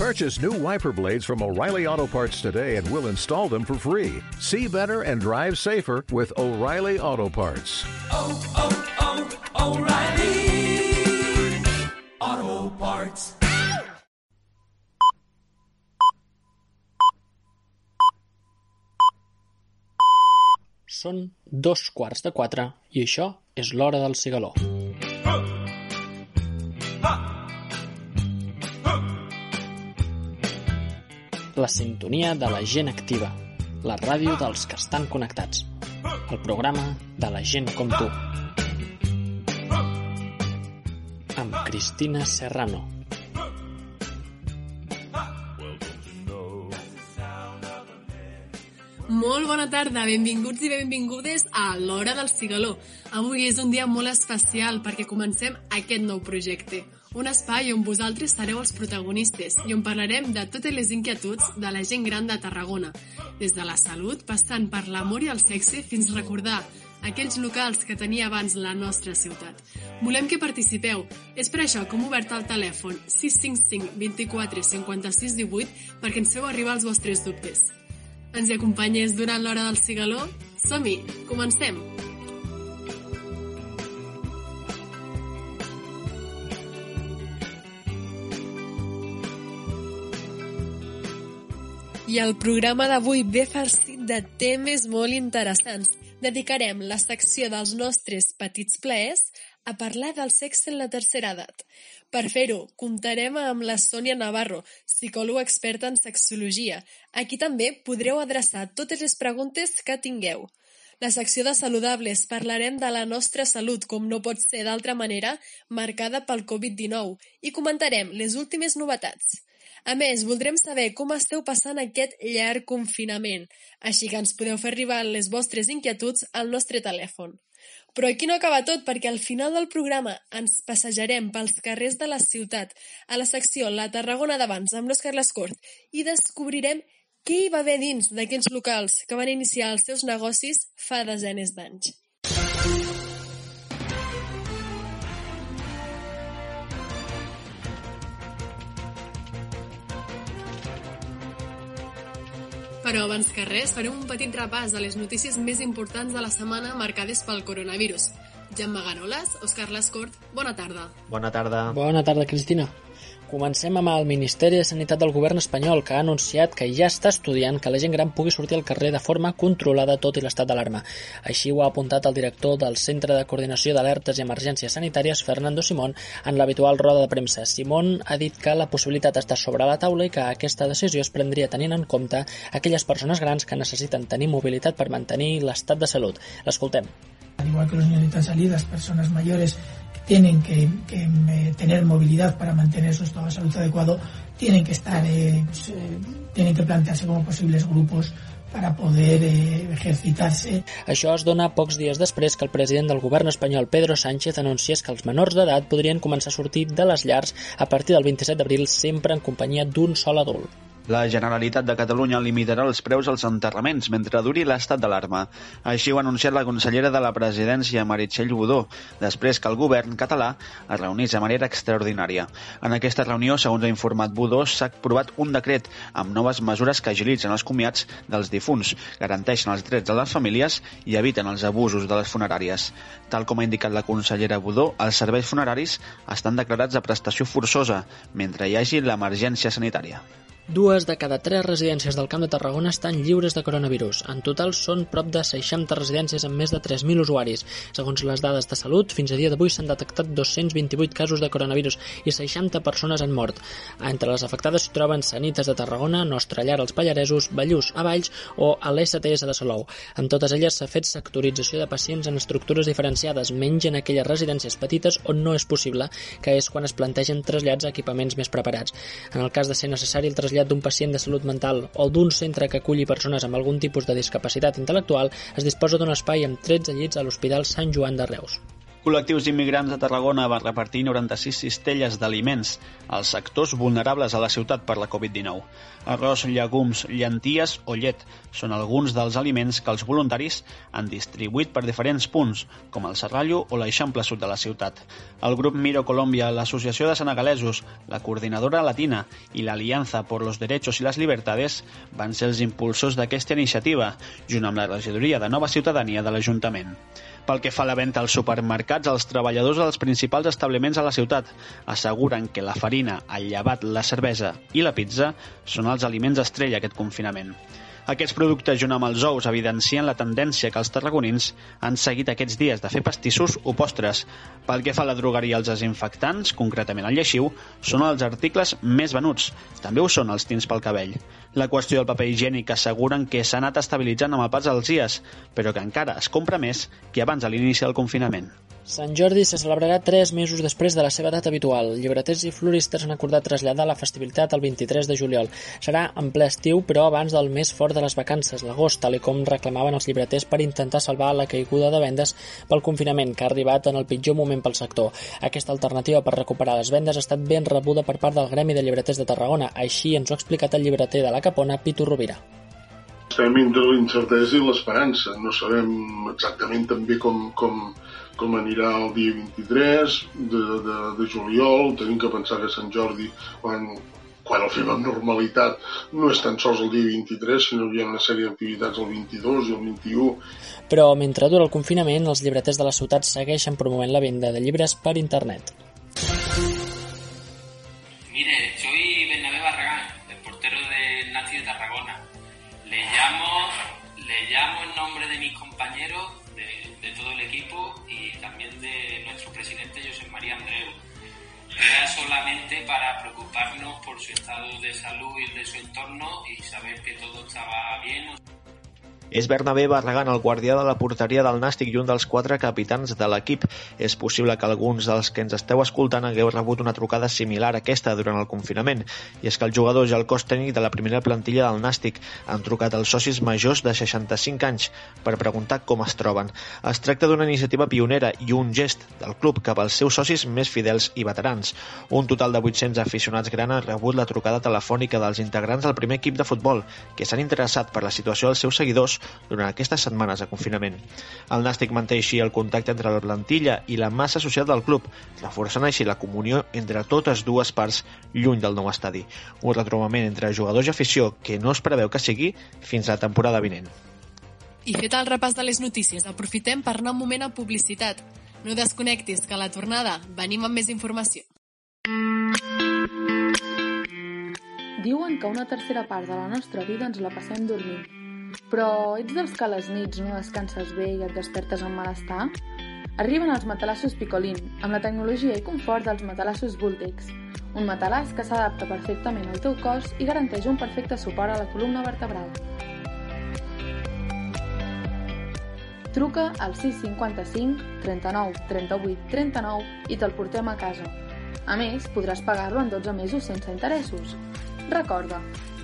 Purchase new wiper blades from O'Reilly Auto Parts today and we'll install them for free. See better and drive safer with O'Reilly Auto Parts. oh, oh, oh O'Reilly Auto Parts. Són dos quarts de quatre i això és l'hora del cigaló. La sintonia de la gent activa, la ràdio dels que estan connectats, el programa de la gent com tu. Amb Cristina Serrano. Bona tarda, benvinguts i benvingudes a l'Hora del Cigaló. Avui és un dia molt especial perquè comencem aquest nou projecte. Un espai on vosaltres sereu els protagonistes i on parlarem de totes les inquietuds de la gent gran de Tarragona, des de la salut, passant per l'amor i el sexe, fins recordar aquells locals que tenia abans la nostra ciutat. Volem que participeu. És per això que hem obert el telèfon 655 24 56 18 perquè ens feu arribar els vostres dubtes. Ens hi acompanyes durant l'hora del cigaló? Som-hi, comencem! I el programa d'avui ve farcit de temes molt interessants. Dedicarem la secció dels nostres petits plaers a parlar del sexe en la tercera edat. Per fer-ho, comptarem amb la Sònia Navarro, psicòloga experta en sexologia. Aquí també podreu adreçar totes les preguntes que tingueu. La secció de saludables parlarem de la nostra salut, com no pot ser d'altra manera, marcada pel Covid-19, i comentarem les últimes novetats. A més, voldrem saber com esteu passant aquest llarg confinament, així que ens podeu fer arribar les vostres inquietuds al nostre telèfon. Però aquí no acaba tot, perquè al final del programa ens passejarem pels carrers de la ciutat, a la secció La Tarragona d'abans, amb l'Òscar Lescort, i descobrirem què hi va haver dins d'aquells locals que van iniciar els seus negocis fa desenes d'anys. Però abans que res, farem un petit repàs de les notícies més importants de la setmana marcades pel coronavirus. Gemma Garoles, Òscar Lescort, bona tarda. Bona tarda. Bona tarda, Cristina. Comencem amb el Ministeri de Sanitat del Govern espanyol, que ha anunciat que ja està estudiant que la gent gran pugui sortir al carrer de forma controlada tot i l'estat d'alarma. Així ho ha apuntat el director del Centre de Coordinació d'Alertes i Emergències Sanitàries, Fernando Simón, en l'habitual roda de premsa. Simón ha dit que la possibilitat està sobre la taula i que aquesta decisió es prendria tenint en compte aquelles persones grans que necessiten tenir mobilitat per mantenir l'estat de salut. L'escoltem. Al igual que los niños necesitan salir, las personas mayores tienen que, que, eh, tener movilidad para mantener su estado de salud adecuado, tienen que estar, eh, pues, tienen que plantearse como posibles grupos para poder eh, ejercitarse. Això es dona pocs dies després que el president del govern espanyol, Pedro Sánchez, anunciés que els menors d'edat podrien començar a sortir de les llars a partir del 27 d'abril sempre en companyia d'un sol adult. La Generalitat de Catalunya limitarà els preus als enterraments mentre duri l'estat d'alarma. Així ho ha anunciat la consellera de la presidència, Meritxell Budó, després que el govern català es reunís de manera extraordinària. En aquesta reunió, segons ha informat Budó, s'ha aprovat un decret amb noves mesures que agilitzen els comiats dels difunts, garanteixen els drets de les famílies i eviten els abusos de les funeràries. Tal com ha indicat la consellera Budó, els serveis funeraris estan declarats de prestació forçosa mentre hi hagi l'emergència sanitària. Dues de cada tres residències del Camp de Tarragona estan lliures de coronavirus. En total són prop de 60 residències amb més de 3.000 usuaris. Segons les dades de salut, fins a dia d'avui s'han detectat 228 casos de coronavirus i 60 persones han mort. Entre les afectades s'hi troben Sanites de Tarragona, Nostra Llar als Pallaresos, Ballús a Valls o a l'STS de Salou. En totes elles s'ha fet sectorització de pacients en estructures diferenciades, menys en aquelles residències petites on no és possible, que és quan es plantegen trasllats a equipaments més preparats. En el cas de ser necessari el trasllat d'un pacient de salut mental o d'un centre que aculli persones amb algun tipus de discapacitat intel·lectual, es disposa d'un espai amb 13 llits a l'Hospital Sant Joan de Reus. Col·lectius d'immigrants de Tarragona va repartir 96 cistelles d'aliments als sectors vulnerables a la ciutat per la Covid-19. Arròs, llegums, llenties o llet són alguns dels aliments que els voluntaris han distribuït per diferents punts, com el Serrallo o l'Eixample Sud de la ciutat. El grup Miro Colòmbia, l'Associació de Senegalesos, la Coordinadora Latina i l'Alianza por los Derechos y las Libertades van ser els impulsors d'aquesta iniciativa, junt amb la regidoria de Nova Ciutadania de l'Ajuntament. Pel que fa a la venda als supermercats, els treballadors dels principals establiments a la ciutat asseguren que la farina, el llevat, la cervesa i la pizza són els aliments estrella aquest confinament. Aquests productes, junt amb els ous, evidencien la tendència que els tarragonins han seguit aquests dies de fer pastissos o postres. Pel que fa a la drogueria els desinfectants, concretament el lleixiu, són els articles més venuts. També ho són els tints pel cabell. La qüestió del paper higiènic asseguren que s'ha anat estabilitzant amb el pas dels dies, però que encara es compra més que abans de l'inici del confinament. Sant Jordi se celebrarà tres mesos després de la seva data habitual. Llibreters i floristes han acordat traslladar la festivitat al 23 de juliol. Serà en ple estiu, però abans del mes fort de les vacances, l'agost, tal com reclamaven els llibreters per intentar salvar la caiguda de vendes pel confinament, que ha arribat en el pitjor moment pel sector. Aquesta alternativa per recuperar les vendes ha estat ben rebuda per part del Gremi de Llibreters de Tarragona. Així ens ho ha explicat el llibreter de la Capona, Pitu Rovira. Estem entre l'incertesa i l'esperança. No sabem exactament també com, com, com anirà el dia 23 de, de, de juliol. Tenim que pensar que Sant Jordi, quan, quan el fem amb normalitat, no és tan sols el dia 23, sinó que hi ha una sèrie d'activitats el 22 i el 21. Però mentre dura el confinament, els llibreters de la ciutat segueixen promovent la venda de llibres per internet. Mire, soy Bernabé Barragán, el portero del Nazi de Tarragona. Le llamo, le llamo en nombre de mis compañeros, de, de todo el equipo y también de nuestro presidente José María Andreu. Era solamente para preocuparnos por su estado de salud y de su entorno y saber que todo estaba bien. És Bernabé Barragán, el guardià de la porteria del Nàstic i un dels quatre capitans de l'equip. És possible que alguns dels que ens esteu escoltant hagueu rebut una trucada similar a aquesta durant el confinament. I és que els jugadors i el cos tècnic de la primera plantilla del Nàstic han trucat als socis majors de 65 anys per preguntar com es troben. Es tracta d'una iniciativa pionera i un gest del club cap als seus socis més fidels i veterans. Un total de 800 aficionats gran han rebut la trucada telefònica dels integrants del primer equip de futbol que s'han interessat per la situació dels seus seguidors durant aquestes setmanes de confinament. El Nàstic manté així el contacte entre la plantilla i la massa social del club, reforçant així la comunió entre totes dues parts lluny del nou estadi. Un retrobament entre jugadors i afició que no es preveu que sigui fins a la temporada vinent. I fet el repàs de les notícies, aprofitem per anar un moment a publicitat. No desconnectis, que a la tornada venim amb més informació. Diuen que una tercera part de la nostra vida ens la passem dormint. Però ets dels que a les nits no descanses bé i et despertes amb malestar? Arriben els matalassos Picolín, amb la tecnologia i confort dels matalassos Vultix. Un matalàs que s'adapta perfectament al teu cos i garanteix un perfecte suport a la columna vertebral. Truca al 655 39 38 39 i te'l portem a casa. A més, podràs pagar-lo en 12 mesos sense interessos. Recorda,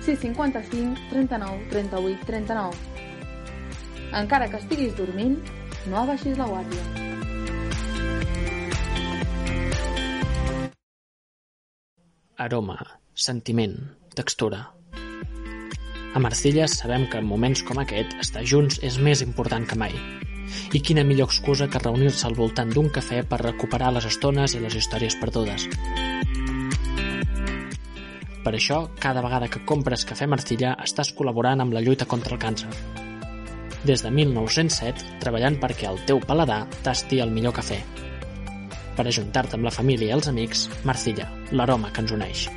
655 39 38 39. Encara que estiguis dormint, no abaixis la guàrdia. Aroma, sentiment, textura. A Marcelles sabem que en moments com aquest estar junts és més important que mai. I quina millor excusa que reunir-se al voltant d'un cafè per recuperar les estones i les històries perdudes. Per això, cada vegada que compres cafè Marcilla estàs col·laborant amb la lluita contra el càncer. Des de 1907, treballant perquè el teu paladar tasti el millor cafè. Per ajuntar-te amb la família i els amics, Marcilla, l'aroma que ens uneix.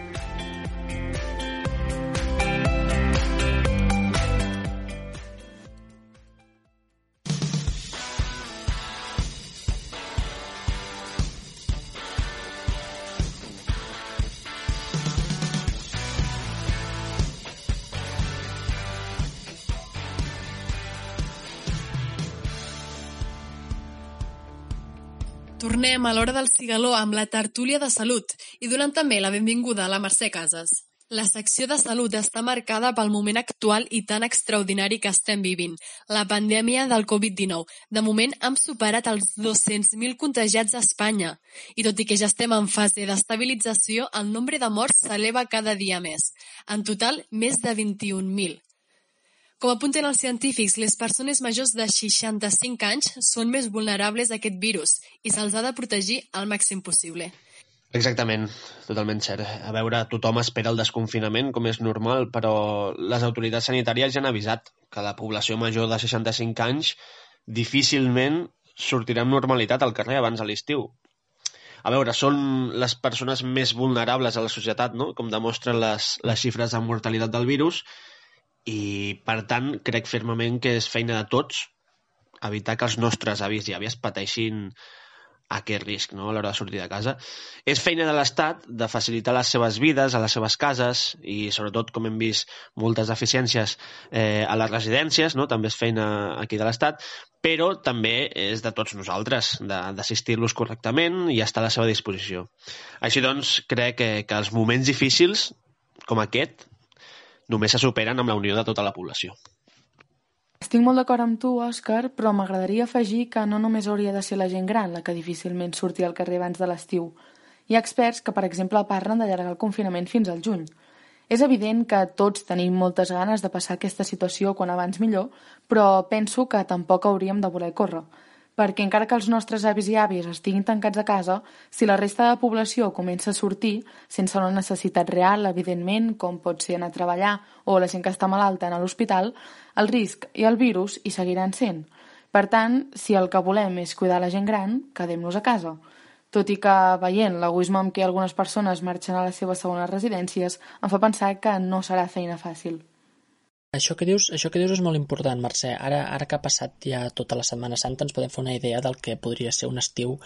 Tornem a l'hora del cigaló amb la tertúlia de salut i donant també la benvinguda a la Mercè Casas. La secció de salut està marcada pel moment actual i tan extraordinari que estem vivint, la pandèmia del Covid-19. De moment hem superat els 200.000 contagiats a Espanya i tot i que ja estem en fase d'estabilització, el nombre de morts s'eleva cada dia més. En total, més de 21.000. Com apunten els científics, les persones majors de 65 anys són més vulnerables a aquest virus i se'ls ha de protegir al màxim possible. Exactament, totalment cert. A veure, tothom espera el desconfinament, com és normal, però les autoritats sanitàries ja han avisat que la població major de 65 anys difícilment sortirà amb normalitat al carrer abans de l'estiu. A veure, són les persones més vulnerables a la societat, no? com demostren les, les xifres de mortalitat del virus, i, per tant, crec fermament que és feina de tots evitar que els nostres avis i àvies pateixin aquest risc no? a l'hora de sortir de casa. És feina de l'Estat de facilitar les seves vides a les seves cases i sobretot, com hem vist, moltes deficiències eh, a les residències, no? també és feina aquí de l'Estat, però també és de tots nosaltres d'assistir-los correctament i estar a la seva disposició. Així doncs, crec que, que els moments difícils com aquest només se superen amb la unió de tota la població. Estic molt d'acord amb tu, Òscar, però m'agradaria afegir que no només hauria de ser la gent gran la que difícilment surti al carrer abans de l'estiu. Hi ha experts que, per exemple, parlen d'allargar el confinament fins al juny. És evident que tots tenim moltes ganes de passar aquesta situació quan abans millor, però penso que tampoc hauríem de voler córrer perquè encara que els nostres avis i àvies estiguin tancats a casa, si la resta de la població comença a sortir, sense una necessitat real, evidentment, com pot ser anar a treballar o la gent que està malalta en l'hospital, el risc i el virus hi seguiran sent. Per tant, si el que volem és cuidar la gent gran, quedem-nos a casa. Tot i que, veient l'egoisme amb què algunes persones marxen a les seves segones residències, em fa pensar que no serà feina fàcil. Això que dius, això que dius és molt important, Mercè. Ara, ara que ha passat ja tota la Setmana Santa ens podem fer una idea del que podria ser un estiu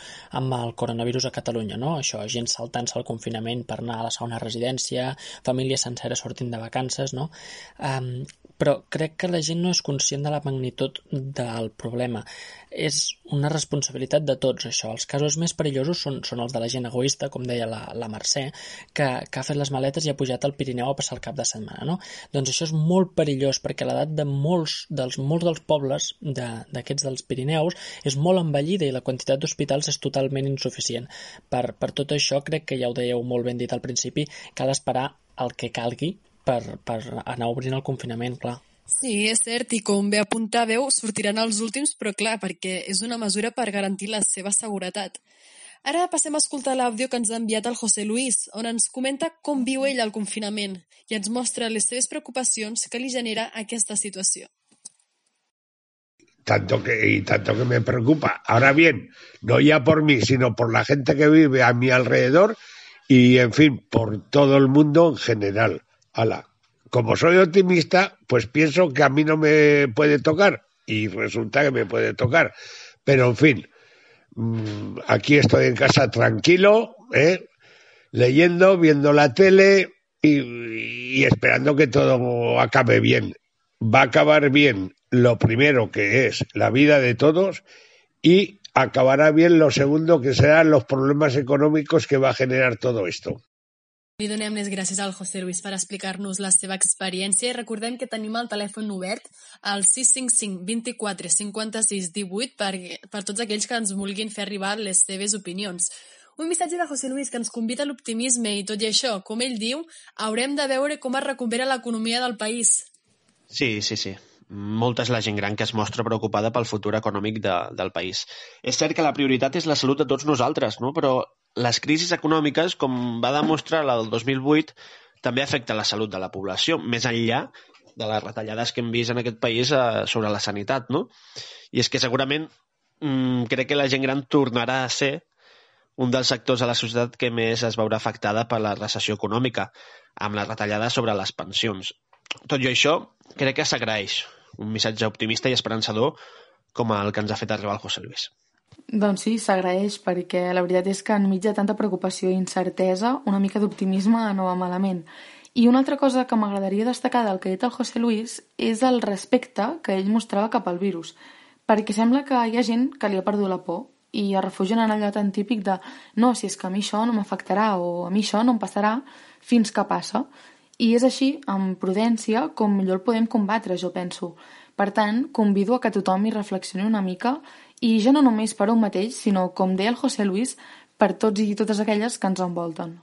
amb el coronavirus a Catalunya, no? Això, gent saltant-se al confinament per anar a la segona residència, famílies senceres sortint de vacances, no? Um, però crec que la gent no és conscient de la magnitud del problema. És una responsabilitat de tots, això. Els casos més perillosos són, són els de la gent egoista, com deia la, la Mercè, que, que ha fet les maletes i ha pujat al Pirineu a passar el cap de setmana, no? Doncs això és molt perillós, perquè l'edat de molts dels, molts dels pobles d'aquests de, dels Pirineus és molt envellida i la quantitat d'hospitals és totalment insuficient. Per, per tot això, crec que ja ho dèieu molt ben dit al principi, cal esperar el que calgui per, per anar obrint el confinament, clar. Sí, és cert, i com bé apuntàveu, sortiran els últims, però clar, perquè és una mesura per garantir la seva seguretat. Ara passem a escoltar l'àudio que ens ha enviat el José Luis, on ens comenta com viu ell el confinament i ens mostra les seves preocupacions que li genera aquesta situació. Tanto que, y tanto que me preocupa. Ahora bien, no ya por mí, sino por la gente que vive a mi alrededor y, en fin, por todo el mundo en general ala, como soy optimista, pues pienso que a mí no me puede tocar y resulta que me puede tocar. Pero en fin, mmm, aquí estoy en casa tranquilo, ¿eh? leyendo, viendo la tele y, y esperando que todo acabe bien. Va a acabar bien lo primero que es la vida de todos y acabará bien lo segundo que serán los problemas económicos que va a generar todo esto. Li donem les gràcies al José Luis per explicar-nos la seva experiència i recordem que tenim el telèfon obert al 655 24 56 18 per, per tots aquells que ens vulguin fer arribar les seves opinions. Un missatge de José Luis que ens convida a l'optimisme i tot i això, com ell diu, haurem de veure com es recupera l'economia del país. Sí, sí, sí. Molta és la gent gran que es mostra preocupada pel futur econòmic de, del país. És cert que la prioritat és la salut de tots nosaltres, no? però les crisis econòmiques, com va demostrar la del 2008, també afecta la salut de la població, més enllà de les retallades que hem vist en aquest país eh, sobre la sanitat. No? I és que segurament mm, crec que la gent gran tornarà a ser un dels sectors de la societat que més es veurà afectada per la recessió econòmica, amb les retallades sobre les pensions. Tot i això, crec que s'agraeix un missatge optimista i esperançador com el que ens ha fet arribar el José Luis. Doncs sí, s'agraeix, perquè la veritat és que enmig de tanta preocupació i incertesa, una mica d'optimisme no va malament. I una altra cosa que m'agradaria destacar del que ha dit el José Luis és el respecte que ell mostrava cap al virus, perquè sembla que hi ha gent que li ha perdut la por i es refugien en allò tan típic de no, si és que a mi això no m'afectarà o a mi això no em passarà fins que passa. I és així, amb prudència, com millor el podem combatre, jo penso. Per tant, convido a que tothom hi reflexioni una mica i ja no només per un mateix, sinó, com deia el José Luis, per tots i totes aquelles que ens envolten.